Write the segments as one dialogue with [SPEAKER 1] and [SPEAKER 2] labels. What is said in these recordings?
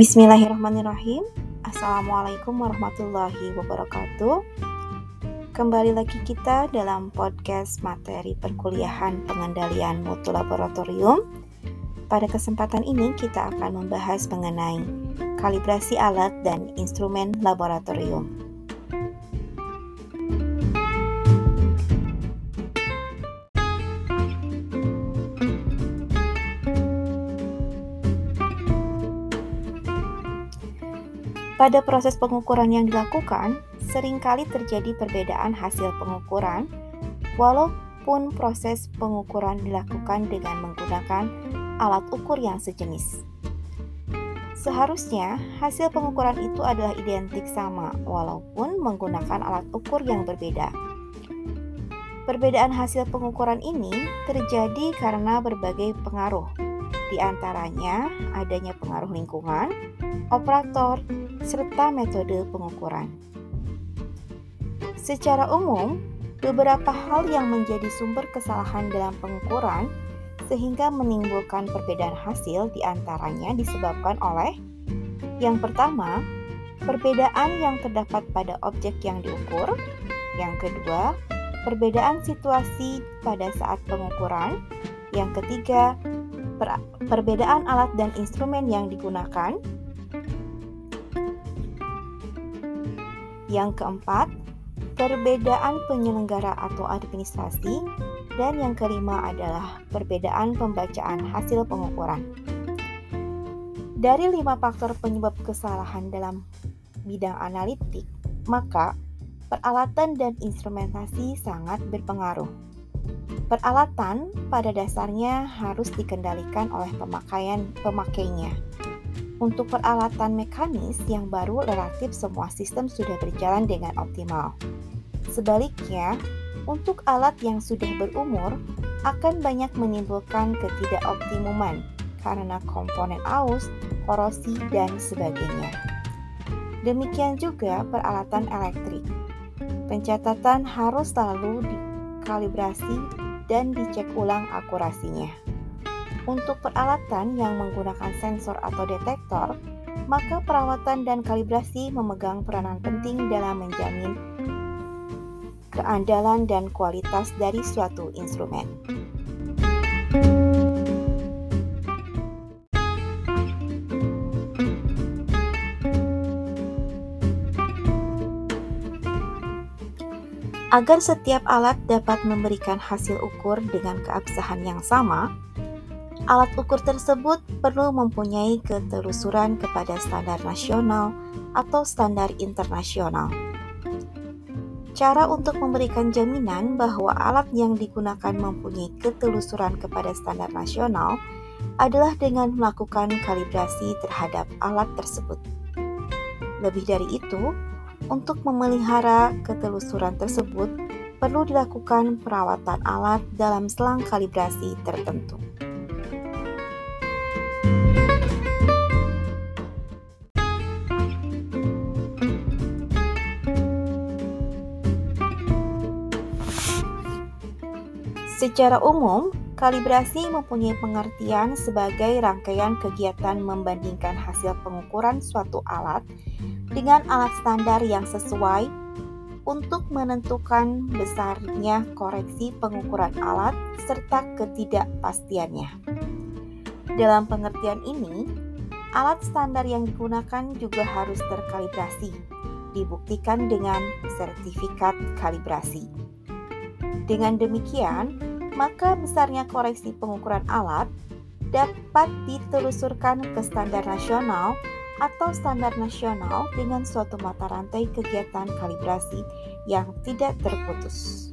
[SPEAKER 1] Bismillahirrahmanirrahim. Assalamualaikum warahmatullahi wabarakatuh. Kembali lagi kita dalam podcast materi perkuliahan pengendalian mutu laboratorium. Pada kesempatan ini kita akan membahas mengenai kalibrasi alat dan instrumen laboratorium. Pada proses pengukuran yang dilakukan, sering kali terjadi perbedaan hasil pengukuran, walaupun proses pengukuran dilakukan dengan menggunakan alat ukur yang sejenis. Seharusnya hasil pengukuran itu adalah identik sama, walaupun menggunakan alat ukur yang berbeda. Perbedaan hasil pengukuran ini terjadi karena berbagai pengaruh, di antaranya adanya pengaruh lingkungan, operator, serta metode pengukuran. Secara umum, beberapa hal yang menjadi sumber kesalahan dalam pengukuran sehingga menimbulkan perbedaan hasil di antaranya disebabkan oleh yang pertama, perbedaan yang terdapat pada objek yang diukur, yang kedua, perbedaan situasi pada saat pengukuran, yang ketiga, per perbedaan alat dan instrumen yang digunakan, Yang keempat, perbedaan penyelenggara atau administrasi. Dan yang kelima adalah perbedaan pembacaan hasil pengukuran. Dari lima faktor penyebab kesalahan dalam bidang analitik, maka peralatan dan instrumentasi sangat berpengaruh. Peralatan pada dasarnya harus dikendalikan oleh pemakaian pemakainya untuk peralatan mekanis yang baru relatif semua sistem sudah berjalan dengan optimal. Sebaliknya, untuk alat yang sudah berumur akan banyak menimbulkan ketidakoptimuman karena komponen aus, korosi, dan sebagainya. Demikian juga peralatan elektrik. Pencatatan harus selalu dikalibrasi dan dicek ulang akurasinya. Untuk peralatan yang menggunakan sensor atau detektor, maka perawatan dan kalibrasi memegang peranan penting dalam menjamin keandalan dan kualitas dari suatu instrumen. Agar setiap alat dapat memberikan hasil ukur dengan keabsahan yang sama, Alat ukur tersebut perlu mempunyai ketelusuran kepada standar nasional atau standar internasional. Cara untuk memberikan jaminan bahwa alat yang digunakan mempunyai ketelusuran kepada standar nasional adalah dengan melakukan kalibrasi terhadap alat tersebut. Lebih dari itu, untuk memelihara ketelusuran tersebut, perlu dilakukan perawatan alat dalam selang kalibrasi tertentu. Secara umum, kalibrasi mempunyai pengertian sebagai rangkaian kegiatan membandingkan hasil pengukuran suatu alat dengan alat standar yang sesuai untuk menentukan besarnya koreksi pengukuran alat serta ketidakpastiannya. Dalam pengertian ini, alat standar yang digunakan juga harus terkalibrasi, dibuktikan dengan sertifikat kalibrasi. Dengan demikian, maka besarnya koreksi pengukuran alat dapat ditelusurkan ke standar nasional atau standar nasional dengan suatu mata rantai kegiatan kalibrasi yang tidak terputus.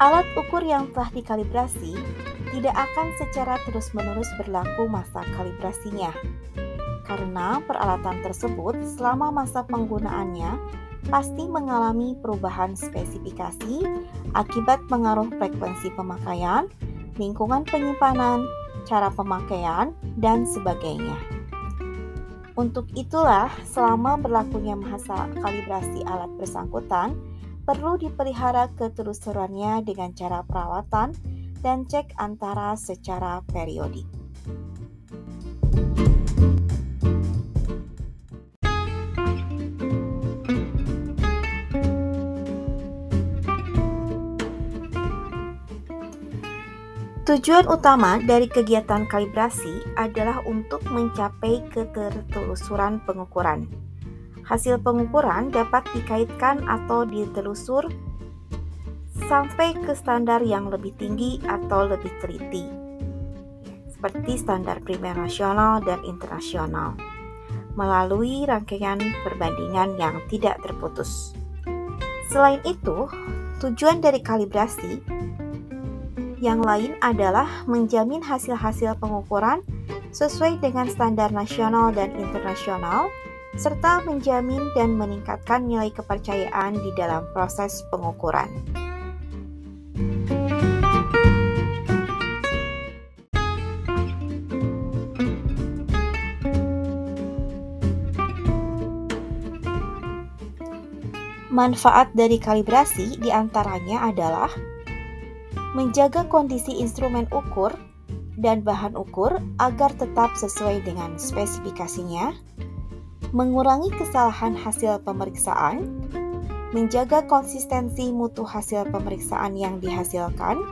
[SPEAKER 1] Alat ukur yang telah dikalibrasi tidak akan secara terus-menerus berlaku masa kalibrasinya, karena peralatan tersebut selama masa penggunaannya pasti mengalami perubahan spesifikasi akibat pengaruh frekuensi pemakaian, lingkungan penyimpanan, cara pemakaian, dan sebagainya. Untuk itulah, selama berlakunya masa kalibrasi alat bersangkutan, perlu dipelihara ketelusurannya dengan cara perawatan dan cek antara secara periodik. Tujuan utama dari kegiatan kalibrasi adalah untuk mencapai ketertelusuran pengukuran. Hasil pengukuran dapat dikaitkan atau ditelusur sampai ke standar yang lebih tinggi atau lebih teliti, seperti standar primer nasional dan internasional, melalui rangkaian perbandingan yang tidak terputus. Selain itu, tujuan dari kalibrasi yang lain adalah menjamin hasil-hasil pengukuran sesuai dengan standar nasional dan internasional, serta menjamin dan meningkatkan nilai kepercayaan di dalam proses pengukuran. Manfaat dari kalibrasi di antaranya adalah menjaga kondisi instrumen ukur dan bahan ukur agar tetap sesuai dengan spesifikasinya, mengurangi kesalahan hasil pemeriksaan, menjaga konsistensi mutu hasil pemeriksaan yang dihasilkan,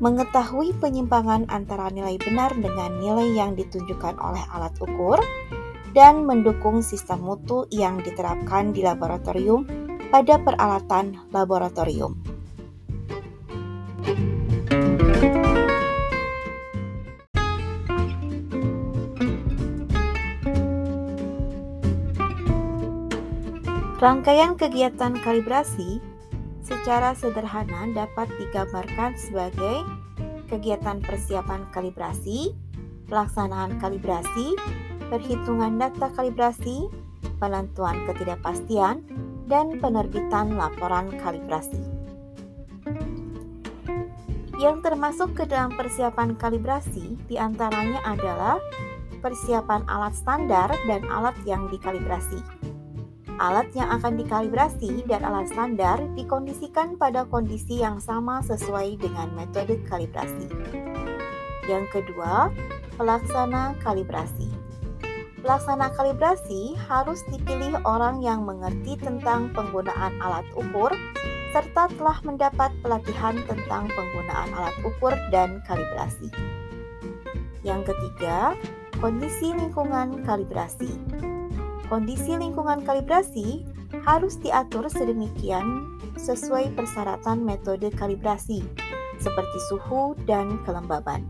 [SPEAKER 1] mengetahui penyimpangan antara nilai benar dengan nilai yang ditunjukkan oleh alat ukur, dan mendukung sistem mutu yang diterapkan di laboratorium pada peralatan laboratorium. Rangkaian kegiatan kalibrasi secara sederhana dapat digambarkan sebagai kegiatan persiapan kalibrasi, pelaksanaan kalibrasi, perhitungan data kalibrasi, penentuan ketidakpastian, dan penerbitan laporan kalibrasi. Yang termasuk ke dalam persiapan kalibrasi di antaranya adalah persiapan alat standar dan alat yang dikalibrasi. Alat yang akan dikalibrasi dan alat standar dikondisikan pada kondisi yang sama sesuai dengan metode kalibrasi. Yang kedua, pelaksana kalibrasi. Pelaksana kalibrasi harus dipilih orang yang mengerti tentang penggunaan alat ukur serta telah mendapat pelatihan tentang penggunaan alat ukur dan kalibrasi. Yang ketiga, kondisi lingkungan kalibrasi. Kondisi lingkungan kalibrasi harus diatur sedemikian sesuai persyaratan metode kalibrasi, seperti suhu dan kelembaban.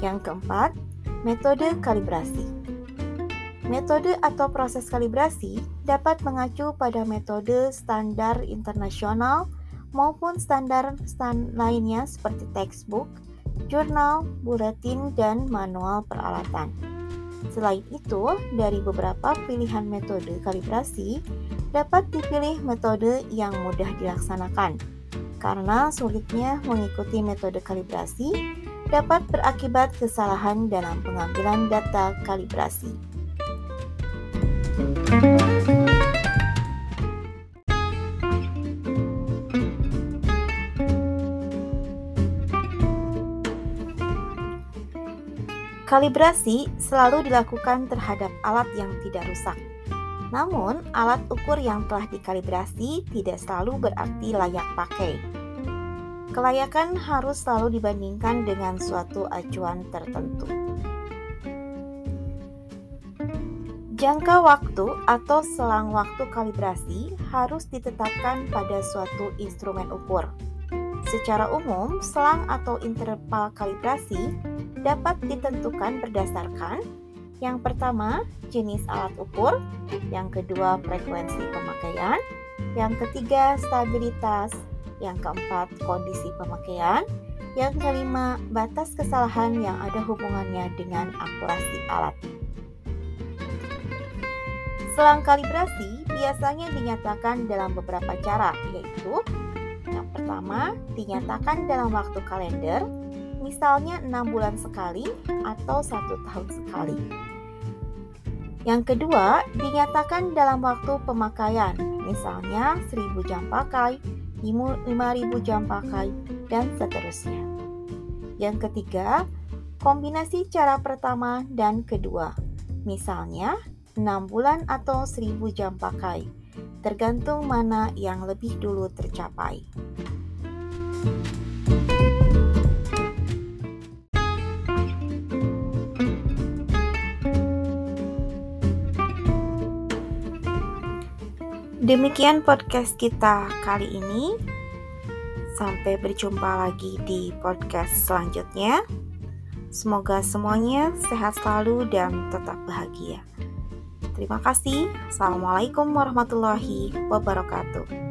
[SPEAKER 1] Yang keempat, Metode kalibrasi. Metode atau proses kalibrasi dapat mengacu pada metode standar internasional maupun standar stand lainnya seperti textbook, jurnal, buletin, dan manual peralatan. Selain itu, dari beberapa pilihan metode kalibrasi, dapat dipilih metode yang mudah dilaksanakan. Karena sulitnya mengikuti metode kalibrasi, dapat berakibat kesalahan dalam pengambilan data kalibrasi. Kalibrasi selalu dilakukan terhadap alat yang tidak rusak. Namun, alat ukur yang telah dikalibrasi tidak selalu berarti layak pakai. Kelayakan harus selalu dibandingkan dengan suatu acuan tertentu. Jangka waktu atau selang waktu kalibrasi harus ditetapkan pada suatu instrumen ukur. Secara umum, selang atau interval kalibrasi dapat ditentukan berdasarkan yang pertama, jenis alat ukur, yang kedua, frekuensi pemakaian, yang ketiga, stabilitas, yang keempat, kondisi pemakaian. Yang kelima, batas kesalahan yang ada hubungannya dengan akurasi alat. Selang kalibrasi biasanya dinyatakan dalam beberapa cara, yaitu yang pertama, dinyatakan dalam waktu kalender, misalnya enam bulan sekali atau satu tahun sekali. Yang kedua, dinyatakan dalam waktu pemakaian, misalnya 1000 jam pakai, 5.000 jam pakai, dan seterusnya. Yang ketiga, kombinasi cara pertama dan kedua. Misalnya, 6 bulan atau 1000 jam pakai, tergantung mana yang lebih dulu tercapai. Thank you Demikian podcast kita kali ini. Sampai berjumpa lagi di podcast selanjutnya. Semoga semuanya sehat selalu dan tetap bahagia. Terima kasih. Assalamualaikum warahmatullahi wabarakatuh.